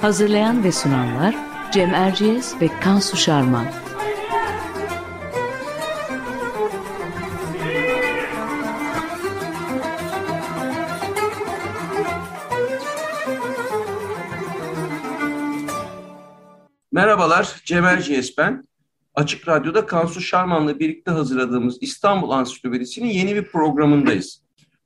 Hazırlayan ve sunanlar Cem Erciyes ve Kansu Şarman. Merhabalar, Cem Erciyes ben. Açık Radyo'da Kansu Şarman'la birlikte hazırladığımız İstanbul Ansiklopedisi'nin yeni bir programındayız.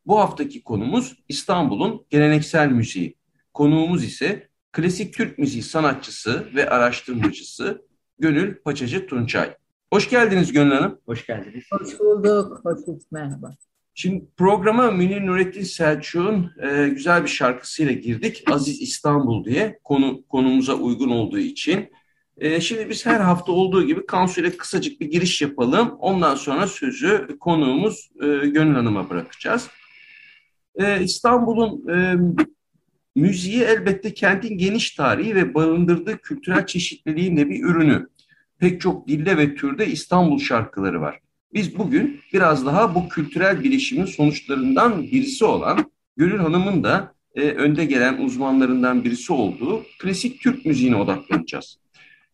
Bu haftaki konumuz İstanbul'un geleneksel müziği. Konuğumuz ise klasik Türk müziği sanatçısı ve araştırmacısı Gönül Paçacı Tunçay. Hoş geldiniz Gönül Hanım. Hoş geldiniz. Hoş bulduk. Hoş bulduk. Merhaba. Şimdi programa Münir Nurettin Selçuk'un e, güzel bir şarkısıyla girdik. Aziz İstanbul diye konu konumuza uygun olduğu için. E, şimdi biz her hafta olduğu gibi Kansu ile kısacık bir giriş yapalım. Ondan sonra sözü konuğumuz e, Gönül Hanım'a bırakacağız. E, İstanbul'un e, müziği elbette kentin geniş tarihi ve barındırdığı kültürel çeşitliliğin de bir ürünü. Pek çok dilde ve türde İstanbul şarkıları var. Biz bugün biraz daha bu kültürel bilişimin sonuçlarından birisi olan Gönül Hanım'ın da e, önde gelen uzmanlarından birisi olduğu klasik Türk müziğine odaklanacağız.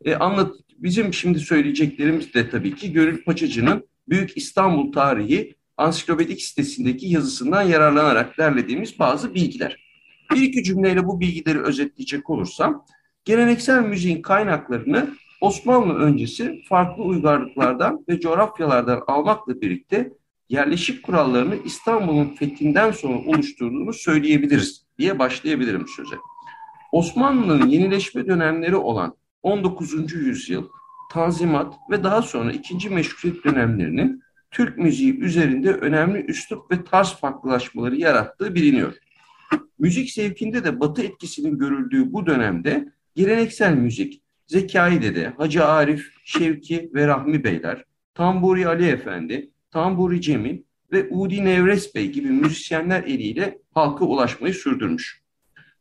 E, anlat, bizim şimdi söyleyeceklerimiz de tabii ki Gönül Paçacı'nın Büyük İstanbul Tarihi ansiklopedik sitesindeki yazısından yararlanarak derlediğimiz bazı bilgiler. Bir iki cümleyle bu bilgileri özetleyecek olursam, geleneksel müziğin kaynaklarını Osmanlı öncesi farklı uygarlıklardan ve coğrafyalardan almakla birlikte yerleşik kurallarını İstanbul'un fethinden sonra oluşturduğunu söyleyebiliriz diye başlayabilirim söze. Osmanlı'nın yenileşme dönemleri olan 19. yüzyıl, Tanzimat ve daha sonra 2. Meşrutiyet dönemlerinin Türk müziği üzerinde önemli üslup ve tarz farklılaşmaları yarattığı biliniyor. Müzik zevkinde de batı etkisinin görüldüğü bu dönemde geleneksel müzik, Zekai Dede, Hacı Arif, Şevki ve Rahmi Beyler, Tamburi Ali Efendi, Tamburi Cemil ve Udi Nevres Bey gibi müzisyenler eliyle halka ulaşmayı sürdürmüş.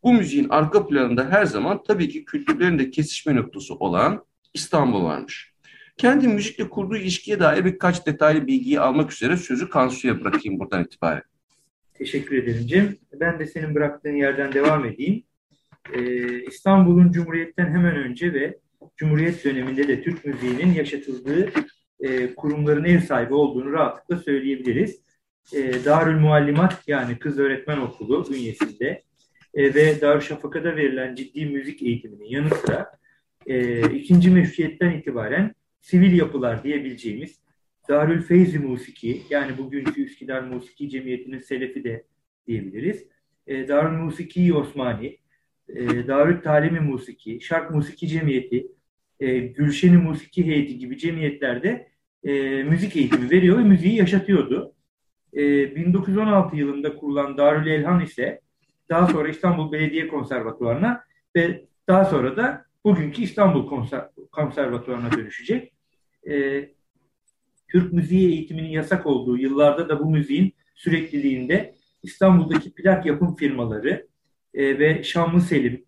Bu müziğin arka planında her zaman tabii ki kültürlerin de kesişme noktası olan İstanbul varmış. Kendi müzikle kurduğu ilişkiye dair birkaç detaylı bilgiyi almak üzere sözü Kansu'ya bırakayım buradan itibaren. Teşekkür ederim Cem. Ben de senin bıraktığın yerden devam edeyim. Ee, İstanbul'un Cumhuriyet'ten hemen önce ve Cumhuriyet döneminde de Türk müziğinin yaşatıldığı e, kurumların ev sahibi olduğunu rahatlıkla söyleyebiliriz. E, Darül Muallimat yani Kız Öğretmen Okulu bünyesinde e, ve Darüşşafaka'da verilen ciddi müzik eğitiminin yanı sıra e, ikinci meşruiyetten itibaren sivil yapılar diyebileceğimiz Darül Feyzi Musiki yani bugünkü Üsküdar Musiki Cemiyeti'nin selefi de diyebiliriz. E, Darül Musiki Osmani, e, Darül Talimi Musiki, Şark Musiki Cemiyeti, e, Gülşeni Musiki Heyeti gibi cemiyetlerde e, müzik eğitimi veriyor ve müziği yaşatıyordu. E, 1916 yılında kurulan Darül Elhan ise daha sonra İstanbul Belediye Konservatuvarı'na ve daha sonra da bugünkü İstanbul Konser Konservatuvarı'na dönüşecek. E, Türk müziği eğitiminin yasak olduğu yıllarda da bu müziğin sürekliliğinde İstanbul'daki plak yapım firmaları e, ve Şamlı Selim,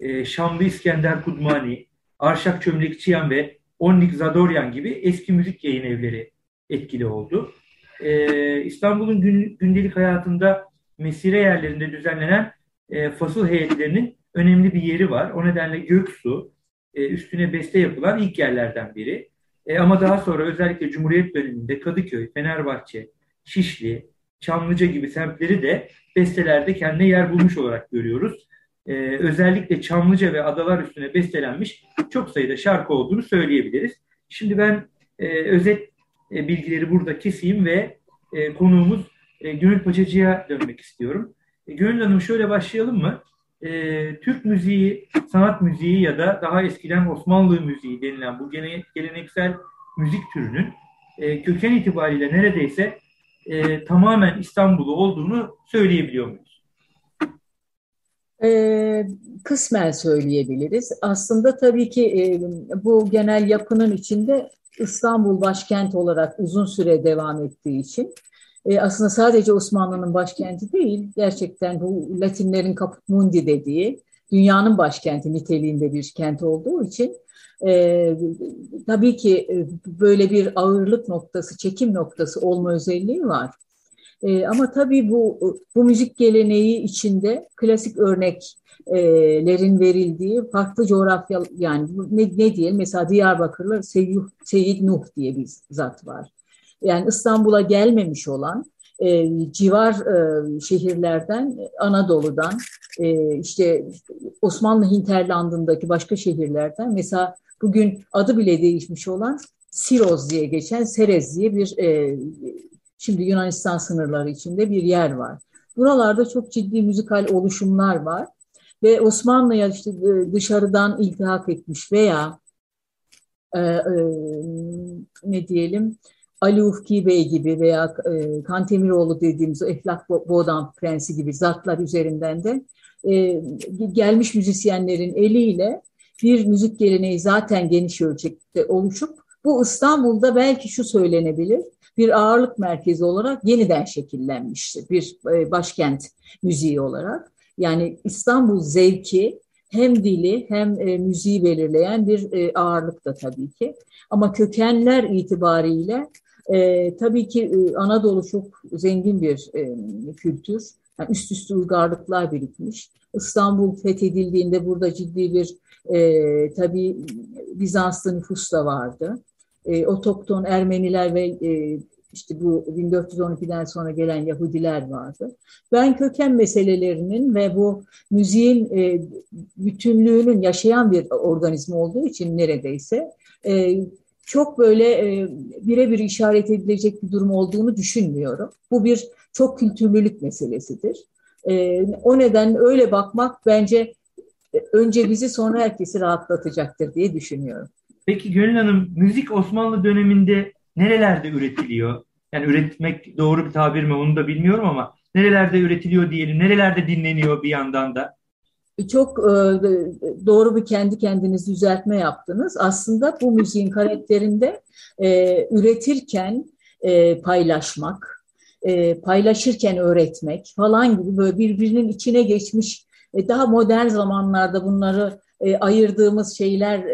e, Şamlı İskender Kudmani, Arşak Çömlekçiyan ve Onnik Zadoryan gibi eski müzik yayın evleri etkili oldu. E, İstanbul'un gün, gündelik hayatında mesire yerlerinde düzenlenen e, fasıl heyetlerinin önemli bir yeri var. O nedenle Göksu e, üstüne beste yapılan ilk yerlerden biri. E, ama daha sonra özellikle Cumhuriyet döneminde Kadıköy, Fenerbahçe, Şişli, Çamlıca gibi semtleri de bestelerde kendine yer bulmuş olarak görüyoruz. E, özellikle Çamlıca ve adalar üstüne bestelenmiş çok sayıda şarkı olduğunu söyleyebiliriz. Şimdi ben e, özet e, bilgileri burada keseyim ve e, konuğumuz e, Gönül Paçacı'ya dönmek istiyorum. E, Gönül Hanım şöyle başlayalım mı? E, Türk müziği, sanat müziği ya da daha eskiden Osmanlı müziği denilen bu gene, geleneksel müzik türünün e, köken itibariyle neredeyse e, tamamen İstanbul'u olduğunu söyleyebiliyor muyuz? Ee, kısmen söyleyebiliriz. Aslında tabii ki e, bu genel yapının içinde İstanbul başkent olarak uzun süre devam ettiği için e, aslında sadece Osmanlı'nın başkenti değil, gerçekten bu Latinlerin Caput Mundi dediği dünyanın başkenti niteliğinde bir kent olduğu için e, tabii ki e, böyle bir ağırlık noktası, çekim noktası olma özelliği var. E, ama tabii bu bu müzik geleneği içinde klasik örneklerin verildiği farklı coğrafya yani ne, ne diyelim mesela Diyarbakır'la Seyyid, Seyyid Nuh diye bir zat var. Yani İstanbul'a gelmemiş olan e, civar e, şehirlerden, Anadolu'dan, e, işte Osmanlı hinterlandındaki başka şehirlerden mesela bugün adı bile değişmiş olan Siroz diye geçen Serez diye bir e, şimdi Yunanistan sınırları içinde bir yer var. Buralarda çok ciddi müzikal oluşumlar var ve Osmanlı'ya işte e, dışarıdan iltihak etmiş veya e, e, ne diyelim Ali Ufki Bey gibi veya e, Kantemiroğlu dediğimiz Eflak Boğdan Prensi gibi zatlar üzerinden de e, gelmiş müzisyenlerin eliyle bir müzik geleneği zaten geniş ölçekte oluşup bu İstanbul'da belki şu söylenebilir bir ağırlık merkezi olarak yeniden şekillenmiştir. Bir e, başkent müziği olarak. Yani İstanbul zevki hem dili hem e, müziği belirleyen bir e, ağırlık da tabii ki. Ama kökenler itibariyle e, tabii ki e, Anadolu çok zengin bir e, kültür. Yani üst üste uygarlıklar birikmiş. İstanbul fethedildiğinde burada ciddi bir e, tabii Bizanslı nüfus da vardı. E, otokton Ermeniler ve e, işte bu 1412'den sonra gelen Yahudiler vardı. Ben köken meselelerinin ve bu müziğin e, bütünlüğünün yaşayan bir organizma olduğu için neredeyse e, çok böyle e, birebir işaret edilecek bir durum olduğunu düşünmüyorum. Bu bir çok kültürlülük meselesidir. E, o neden öyle bakmak bence önce bizi sonra herkesi rahatlatacaktır diye düşünüyorum. Peki Gönül Hanım, müzik Osmanlı döneminde nerelerde üretiliyor? Yani üretmek doğru bir tabir mi onu da bilmiyorum ama nerelerde üretiliyor diyelim, nerelerde dinleniyor bir yandan da? Çok e, doğru bir kendi kendiniz düzeltme yaptınız. Aslında bu müziğin karakterinde e, üretirken e, paylaşmak, paylaşırken öğretmek falan gibi böyle birbirinin içine geçmiş daha modern zamanlarda bunları ayırdığımız şeyler,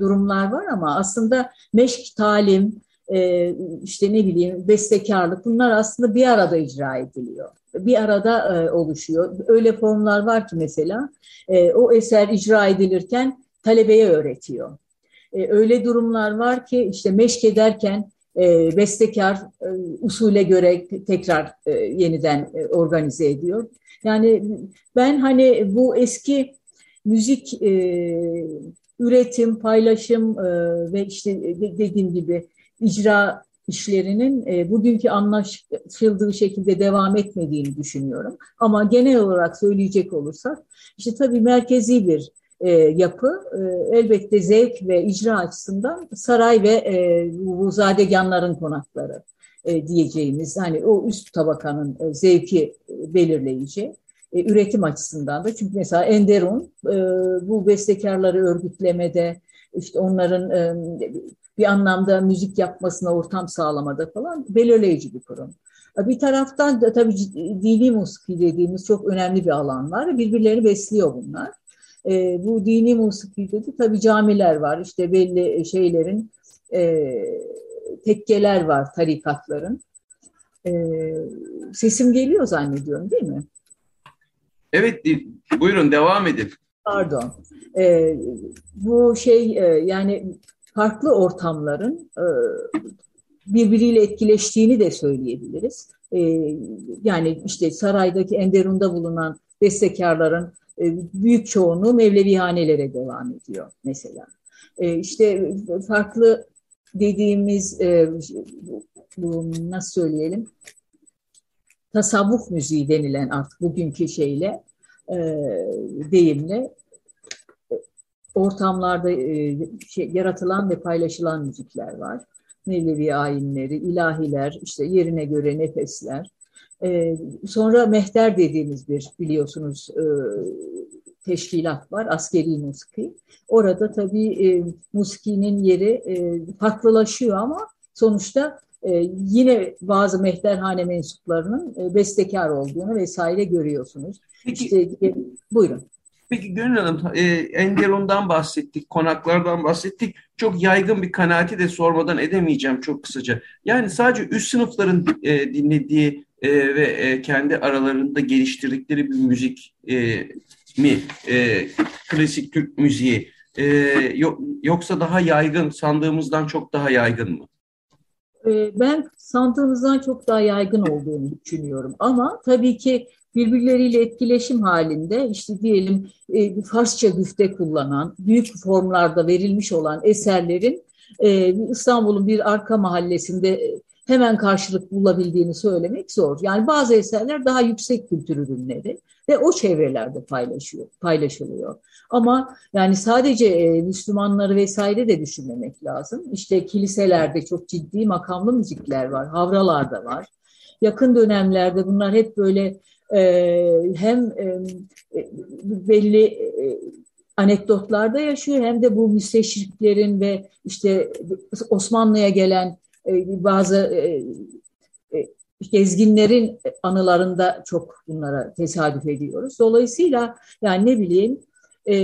durumlar var ama aslında meşk talim, e, işte ne bileyim bestekarlık bunlar aslında bir arada icra ediliyor. Bir arada e, oluşuyor. Öyle formlar var ki mesela e, o eser icra edilirken talebeye öğretiyor. Öyle durumlar var ki işte meşk ederken bestekar usule göre tekrar yeniden organize ediyor. Yani ben hani bu eski müzik üretim, paylaşım ve işte dediğim gibi icra işlerinin e, bugünkü anlaşıldığı şekilde devam etmediğini düşünüyorum. Ama genel olarak söyleyecek olursak işte tabii merkezi bir e, yapı e, elbette zevk ve icra açısından saray ve e, bu zadeganların konakları e, diyeceğimiz hani o üst tabakanın e, zevki belirleyici e, üretim açısından da çünkü mesela Enderun e, bu bestekarları örgütlemede işte onların e, bir anlamda müzik yapmasına ortam sağlamada falan belirleyici bir kurum. Bir taraftan da tabii dini musiki dediğimiz çok önemli bir alan var. Birbirlerini besliyor bunlar. E, bu dini musikide de tabii camiler var. İşte belli şeylerin e, tekkeler var tarikatların. E, sesim geliyor zannediyorum değil mi? Evet, buyurun devam edin. Pardon. E, bu şey e, yani farklı ortamların e, birbiriyle etkileştiğini de söyleyebiliriz. E, yani işte saraydaki Enderun'da bulunan bestekarların e, büyük çoğunluğu Mevlevihanelere devam ediyor mesela. İşte farklı dediğimiz bu nasıl söyleyelim tasavvuf müziği denilen artık bugünkü şeyle deyimle ortamlarda e, şey, yaratılan ve paylaşılan müzikler var. Mevlevi ayinleri, ilahiler, işte yerine göre nefesler. E, sonra mehter dediğimiz bir biliyorsunuz e, teşkilat var, askeri musiki. Orada tabii e, musikinin yeri e, farklılaşıyor ama sonuçta e, yine bazı mehterhane mensuplarının e, bestekar olduğunu vesaire görüyorsunuz. Peki, işte, e, buyurun. Peki Gönül Hanım, e, Enderon'dan bahsettik, konaklardan bahsettik. Çok yaygın bir kanaati de sormadan edemeyeceğim çok kısaca. Yani sadece üst sınıfların e, dinlediği e, ve e, kendi aralarında geliştirdikleri bir müzik e, mi, e, klasik Türk müziği, e, yoksa daha yaygın, sandığımızdan çok daha yaygın mı? E, ben sandığımızdan çok daha yaygın olduğunu düşünüyorum. Ama tabii ki birbirleriyle etkileşim halinde işte diyelim e, Farsça güfte kullanan, büyük formlarda verilmiş olan eserlerin e, İstanbul'un bir arka mahallesinde hemen karşılık bulabildiğini söylemek zor. Yani bazı eserler daha yüksek kültür ürünleri ve o çevrelerde paylaşıyor, paylaşılıyor. Ama yani sadece e, Müslümanları vesaire de düşünmemek lazım. İşte kiliselerde çok ciddi makamlı müzikler var, havralarda var. Yakın dönemlerde bunlar hep böyle e, hem e, belli e, anekdotlarda yaşıyor hem de bu müsteşriklerin ve işte Osmanlı'ya gelen e, bazı gezginlerin anılarında çok bunlara tesadüf ediyoruz. Dolayısıyla yani ne bileyim e,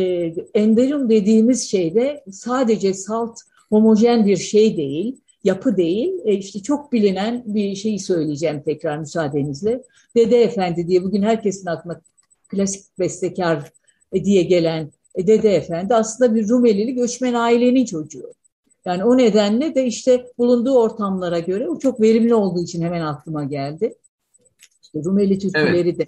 enderum dediğimiz şeyde sadece salt homojen bir şey değil, yapı değil. E işte çok bilinen bir şeyi söyleyeceğim tekrar müsaadenizle. Dede Efendi diye bugün herkesin aklına klasik bestekar diye gelen Dede Efendi aslında bir Rumelili göçmen ailenin çocuğu. Yani o nedenle de işte bulunduğu ortamlara göre o çok verimli olduğu için hemen aklıma geldi. İşte Rumeli türküleri evet. de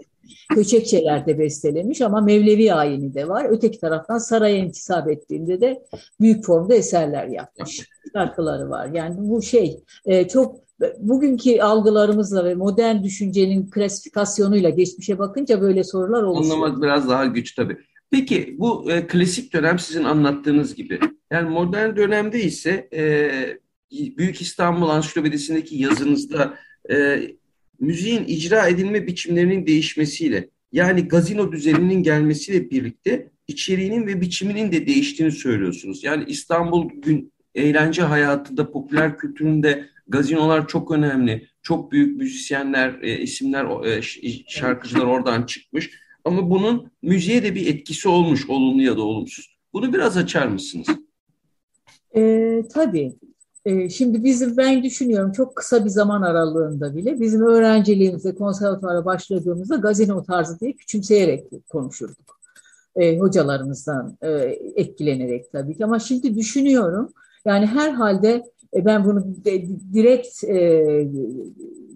Köçekçeler de bestelemiş ama Mevlevi ayini de var. Öteki taraftan saraya intisap ettiğinde de büyük formda eserler yapmış. Şarkıları var. Yani bu şey e, çok bugünkü algılarımızla ve modern düşüncenin klasifikasyonuyla geçmişe bakınca böyle sorular oluşuyor. Anlamak biraz daha güç tabii. Peki bu e, klasik dönem sizin anlattığınız gibi. Yani modern dönemde ise e, Büyük İstanbul Ansiklopedisi'ndeki yazınızda e, müziğin icra edilme biçimlerinin değişmesiyle yani gazino düzeninin gelmesiyle birlikte içeriğinin ve biçiminin de değiştiğini söylüyorsunuz. Yani İstanbul gün eğlence hayatında, popüler kültüründe gazinolar çok önemli. Çok büyük müzisyenler, e, isimler, e, şarkıcılar oradan çıkmış. Ama bunun müziğe de bir etkisi olmuş, olumlu ya da olumsuz. Bunu biraz açar mısınız? E, tabii. E, şimdi bizim ben düşünüyorum çok kısa bir zaman aralığında bile bizim öğrenciliğimizde konservatuvara başladığımızda gazino tarzı diye küçümseyerek konuşurduk. E, hocalarımızdan e, etkilenerek tabii ki. Ama şimdi düşünüyorum yani herhalde e, ben bunu de, direkt e,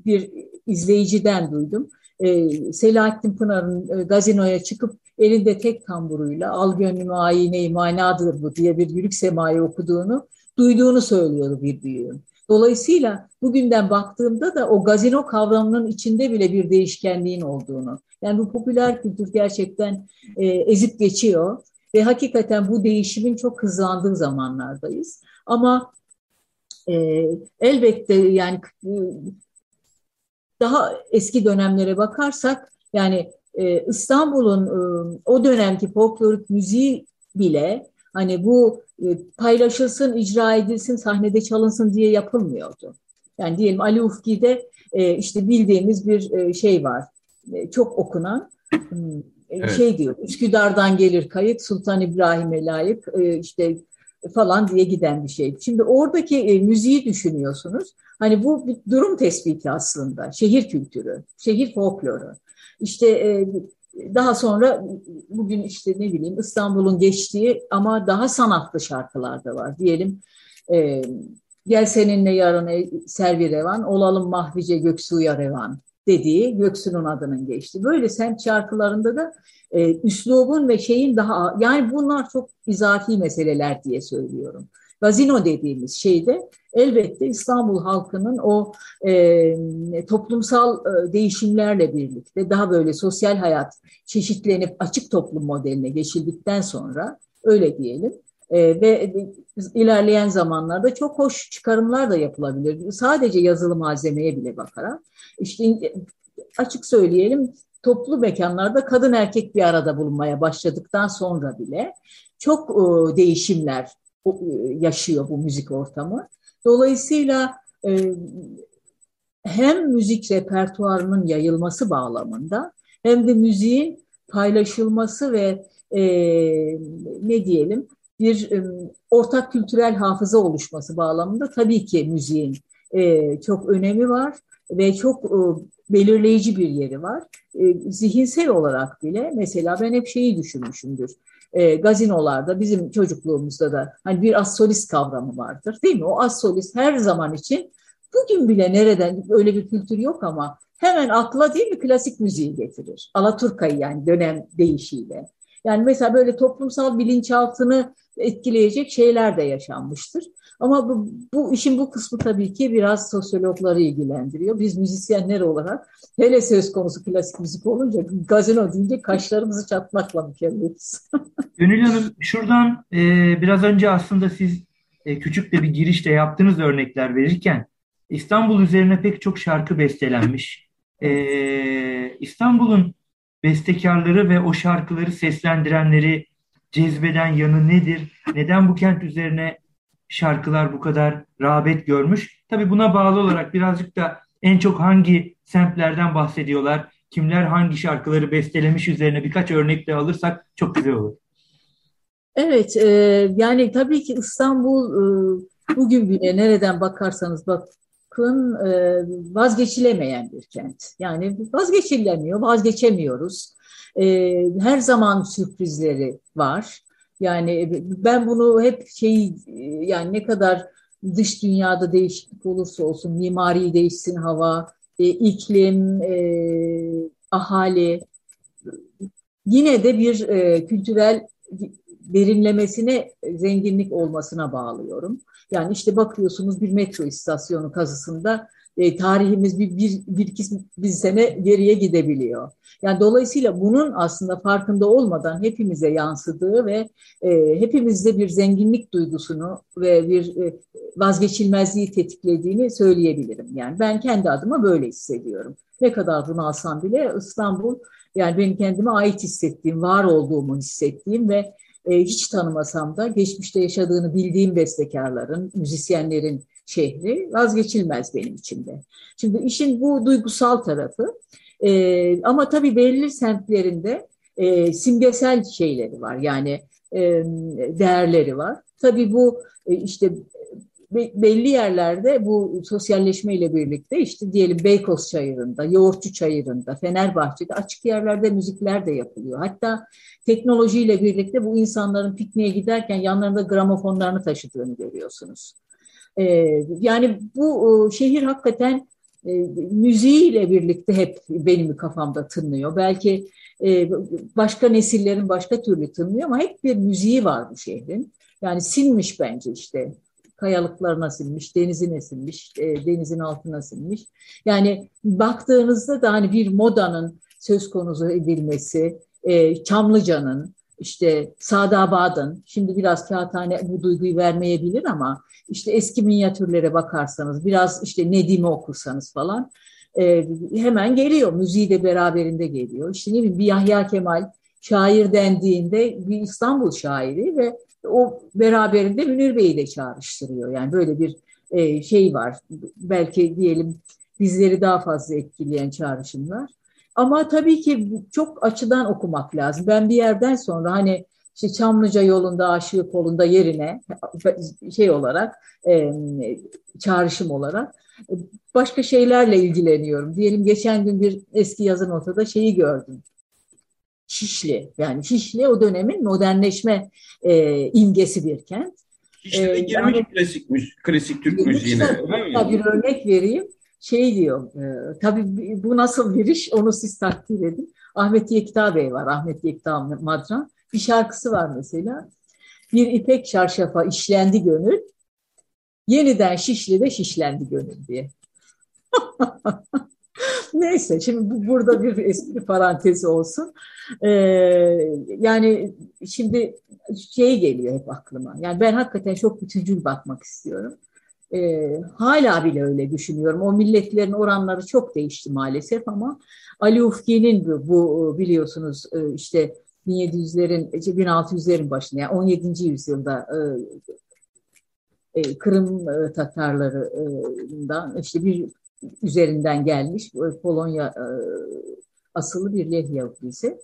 bir izleyiciden duydum. E, Selahattin Pınar'ın e, gazinoya çıkıp elinde tek tamburuyla al gönlümü ayine manadır bu diye bir yürük semayı okuduğunu duyduğunu söylüyordu bir büyüğüm. Dolayısıyla bugünden baktığımda da o gazino kavramının içinde bile bir değişkenliğin olduğunu. Yani bu popüler kültür gerçekten e, ezip geçiyor ve hakikaten bu değişimin çok hızlandığı zamanlardayız. Ama e, elbette yani e, daha eski dönemlere bakarsak yani e, İstanbul'un e, o dönemki folklorik müziği bile hani bu e, paylaşılsın, icra edilsin, sahnede çalınsın diye yapılmıyordu. Yani diyelim Ali Ufki'de e, işte bildiğimiz bir e, şey var. Çok okunan hmm, evet. şey diyor. Üsküdar'dan gelir kayıt, Sultan İbrahim'e layık işte falan diye giden bir şey. Şimdi oradaki müziği düşünüyorsunuz. Hani bu bir durum tespiti aslında. Şehir kültürü, şehir folkloru. İşte daha sonra bugün işte ne bileyim İstanbul'un geçtiği ama daha sanatlı şarkılar da var. Diyelim e, gel seninle yarın servi revan, olalım mahvice göksuya revan dediği Göksu'nun adının geçti. Böyle semt şarkılarında da e, üslubun ve şeyin daha yani bunlar çok izafi meseleler diye söylüyorum. Gazino dediğimiz şeyde elbette İstanbul halkının o e, toplumsal e, değişimlerle birlikte daha böyle sosyal hayat çeşitlenip açık toplum modeline geçildikten sonra öyle diyelim E, ve ilerleyen zamanlarda çok hoş çıkarımlar da yapılabilir. Sadece yazılı malzemeye bile bakarak. İşte açık söyleyelim toplu mekanlarda kadın erkek bir arada bulunmaya başladıktan sonra bile çok e, değişimler e, yaşıyor bu müzik ortamı. Dolayısıyla e, hem müzik repertuarının yayılması bağlamında hem de müziğin paylaşılması ve e, ne diyelim bir ortak kültürel hafıza oluşması bağlamında tabii ki müziğin çok önemi var ve çok belirleyici bir yeri var. Zihinsel olarak bile mesela ben hep şeyi düşünmüşümdür. E, gazinolarda bizim çocukluğumuzda da hani bir as solist kavramı vardır değil mi? O as solist her zaman için bugün bile nereden öyle bir kültür yok ama hemen akla değil mi klasik müziği getirir. Alaturka'yı yani dönem değişiyle. Yani mesela böyle toplumsal bilinçaltını etkileyecek şeyler de yaşanmıştır. Ama bu, bu işin bu kısmı tabii ki biraz sosyologları ilgilendiriyor. Biz müzisyenler olarak hele söz konusu klasik müzik olunca gazino deyince kaşlarımızı çatmakla mükellefiz. Gönül Hanım şuradan e, biraz önce aslında siz e, küçük de bir girişte yaptığınız örnekler verirken İstanbul üzerine pek çok şarkı bestelenmiş. E, İstanbul'un bestekarları ve o şarkıları seslendirenleri cezbeden yanı nedir? Neden bu kent üzerine şarkılar bu kadar rağbet görmüş? Tabii buna bağlı olarak birazcık da en çok hangi semtlerden bahsediyorlar? Kimler hangi şarkıları bestelemiş üzerine birkaç örnek de alırsak çok güzel olur. Evet, e, yani tabii ki İstanbul e, bugün bile nereden bakarsanız bakın e, vazgeçilemeyen bir kent. Yani vazgeçilemiyor, vazgeçemiyoruz. E, her zaman sürprizleri var. Yani ben bunu hep şey yani ne kadar dış dünyada değişiklik olursa olsun mimari değişsin hava, e, iklim, e, ahali yine de bir e, kültürel derinlemesine zenginlik olmasına bağlıyorum. Yani işte bakıyorsunuz bir metro istasyonu kazısında e, tarihimiz bir, bir, bir iki bir sene geriye gidebiliyor. Yani dolayısıyla bunun aslında farkında olmadan hepimize yansıdığı ve e, hepimizde bir zenginlik duygusunu ve bir e, vazgeçilmezliği tetiklediğini söyleyebilirim. Yani ben kendi adıma böyle hissediyorum. Ne kadar bunu alsam bile İstanbul yani benim kendime ait hissettiğim, var olduğumu hissettiğim ve e, hiç tanımasam da geçmişte yaşadığını bildiğim bestekarların, müzisyenlerin şehri vazgeçilmez benim için de. Şimdi işin bu duygusal tarafı e, ama tabii belirli semtlerinde e, simgesel şeyleri var yani e, değerleri var. Tabii bu e, işte belli yerlerde bu sosyalleşmeyle birlikte işte diyelim Beykoz Çayırı'nda, Yoğurtçu Çayırı'nda, Fenerbahçe'de açık yerlerde müzikler de yapılıyor. Hatta teknolojiyle birlikte bu insanların pikniğe giderken yanlarında gramofonlarını taşıdığını görüyorsunuz. E, yani bu e, şehir hakikaten e, müziğiyle birlikte hep benim kafamda tınlıyor. Belki e, başka nesillerin başka türlü tınlıyor ama hep bir müziği var bu şehrin. Yani sinmiş bence işte kayalıklarına sinmiş, denizine sinmiş, e, denizin altına sinmiş. Yani baktığınızda da hani bir modanın söz konusu edilmesi, e, Çamlıca'nın, işte Sadabad'ın, şimdi biraz kağıthane bu duyguyu vermeyebilir ama işte eski minyatürlere bakarsanız, biraz işte Nedim'i okursanız falan e, hemen geliyor. Müziği de beraberinde geliyor. İşte ne bileyim bir Yahya Kemal şair dendiğinde bir İstanbul şairi ve o beraberinde Münir Bey'i de çağrıştırıyor. Yani böyle bir e, şey var. Belki diyelim bizleri daha fazla etkileyen çağrışımlar. Ama tabii ki çok açıdan okumak lazım. Ben bir yerden sonra hani işte Çamlıca yolunda, Aşığı kolunda yerine şey olarak, e, çağrışım olarak başka şeylerle ilgileniyorum. Diyelim geçen gün bir eski yazı notada şeyi gördüm. Şişli, yani Şişli o dönemin modernleşme e, imgesi bir kent. Şişli'de ee, girmiş yani, klasik, klasik Türk müziğine. Bir örnek vereyim şey diyor, e, tabii bu nasıl bir iş onu siz takdir edin. Ahmet Yekta Bey var, Ahmet Yekta Madran. Bir şarkısı var mesela. Bir ipek çarşafa işlendi gönül, yeniden Şişli'de şişlendi gönül diye. Neyse şimdi bu, burada bir espri parantezi olsun. Ee, yani şimdi şey geliyor hep aklıma. Yani ben hakikaten çok bütüncül bakmak istiyorum. Ee, hala bile öyle düşünüyorum. O milletlerin oranları çok değişti maalesef ama Ali Ufki'nin bu, bu biliyorsunuz e, işte 1700'lerin 1600'lerin başında yani 17. yüzyılda e, e, Kırım Tatarlarından işte bir üzerinden gelmiş Polonya asıllı bir Leh Yahudisi.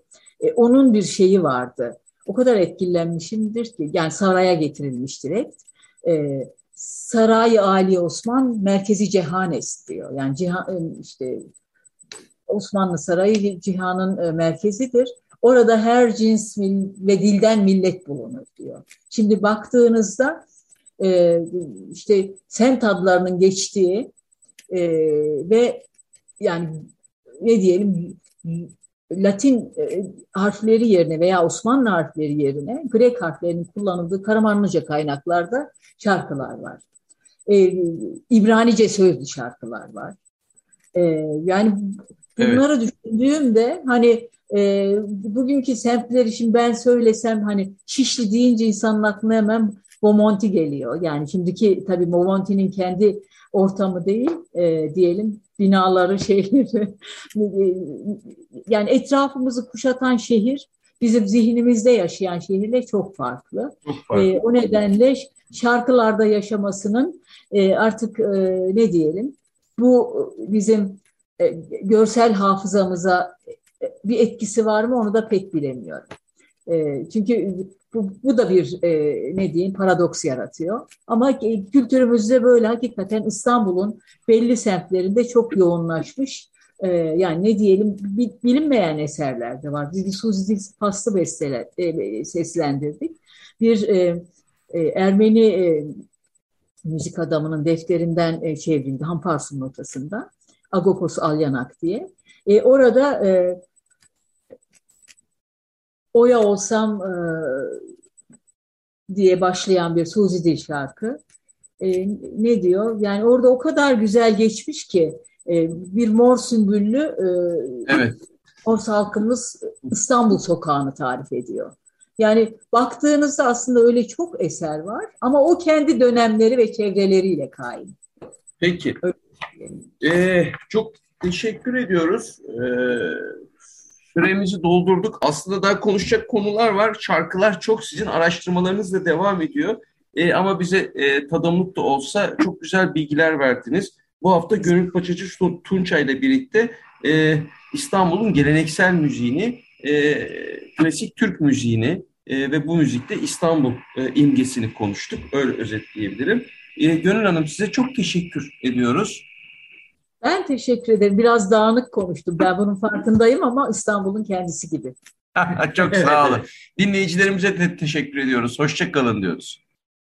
Onun bir şeyi vardı. O kadar etkilenmişimdir ki yani saraya getirilmiş direkt. Saray Ali Osman merkezi Cehanes diyor. Yani cihan, işte Osmanlı Sarayı cihanın merkezidir. Orada her cins ve dilden millet bulunur diyor. Şimdi baktığınızda e, işte semt adlarının geçtiği e, ve yani ne diyelim Latin e, harfleri yerine veya Osmanlı harfleri yerine Grek harflerinin kullanıldığı Karamanlıca kaynaklarda şarkılar var. E, İbranice sözlü şarkılar var. E, yani bunları evet. düşündüğümde hani e, bugünkü semtleri şimdi ben söylesem hani Şişli deyince insanın aklına hemen Bomonti geliyor. Yani şimdiki tabii Bomonti'nin kendi ortamı değil e, diyelim binaları, şeyleri yani etrafımızı kuşatan şehir bizim zihnimizde yaşayan şehirle çok farklı. Çok farklı. E, o nedenle şarkılarda yaşamasının e, artık e, ne diyelim bu bizim e, görsel hafızamıza bir etkisi var mı onu da pek bilemiyorum. E, çünkü bu, bu da bir e, ne diyeyim paradoks yaratıyor. Ama kültürümüzde böyle hakikaten İstanbul'un belli semtlerinde çok yoğunlaşmış. E, yani ne diyelim bilinmeyen eserler de var. Biz Suzi Paslı besteler e, seslendirdik. Bir e, e, Ermeni e, müzik adamının defterinden e, çevrildi Hamparsun notasında. Agopos Alyanak diye. E, orada e, Oya olsam e, diye başlayan bir Suzi Dil şarkı. E, ne diyor? Yani orada o kadar güzel geçmiş ki e, bir mor sümbüllü e, evet. Mors halkımız İstanbul sokağını tarif ediyor. Yani baktığınızda aslında öyle çok eser var ama o kendi dönemleri ve çevreleriyle kaim. Peki. Ee, çok teşekkür ediyoruz. Ee, Süremizi doldurduk. Aslında daha konuşacak konular var. Şarkılar çok sizin araştırmalarınız da devam ediyor. E, ama bize e, tadımlık da olsa çok güzel bilgiler verdiniz. Bu hafta Gönül Paçacı Tunça ile birlikte e, İstanbul'un geleneksel müziğini, e, klasik Türk müziğini e, ve bu müzikte İstanbul e, imgesini konuştuk. Öyle özetleyebilirim. E, Gönül Hanım size çok teşekkür ediyoruz. Ben teşekkür ederim. Biraz dağınık konuştum. Ben bunun farkındayım ama İstanbul'un kendisi gibi. Çok sağ olun. Dinleyicilerimize de teşekkür ediyoruz. Hoşçakalın diyoruz.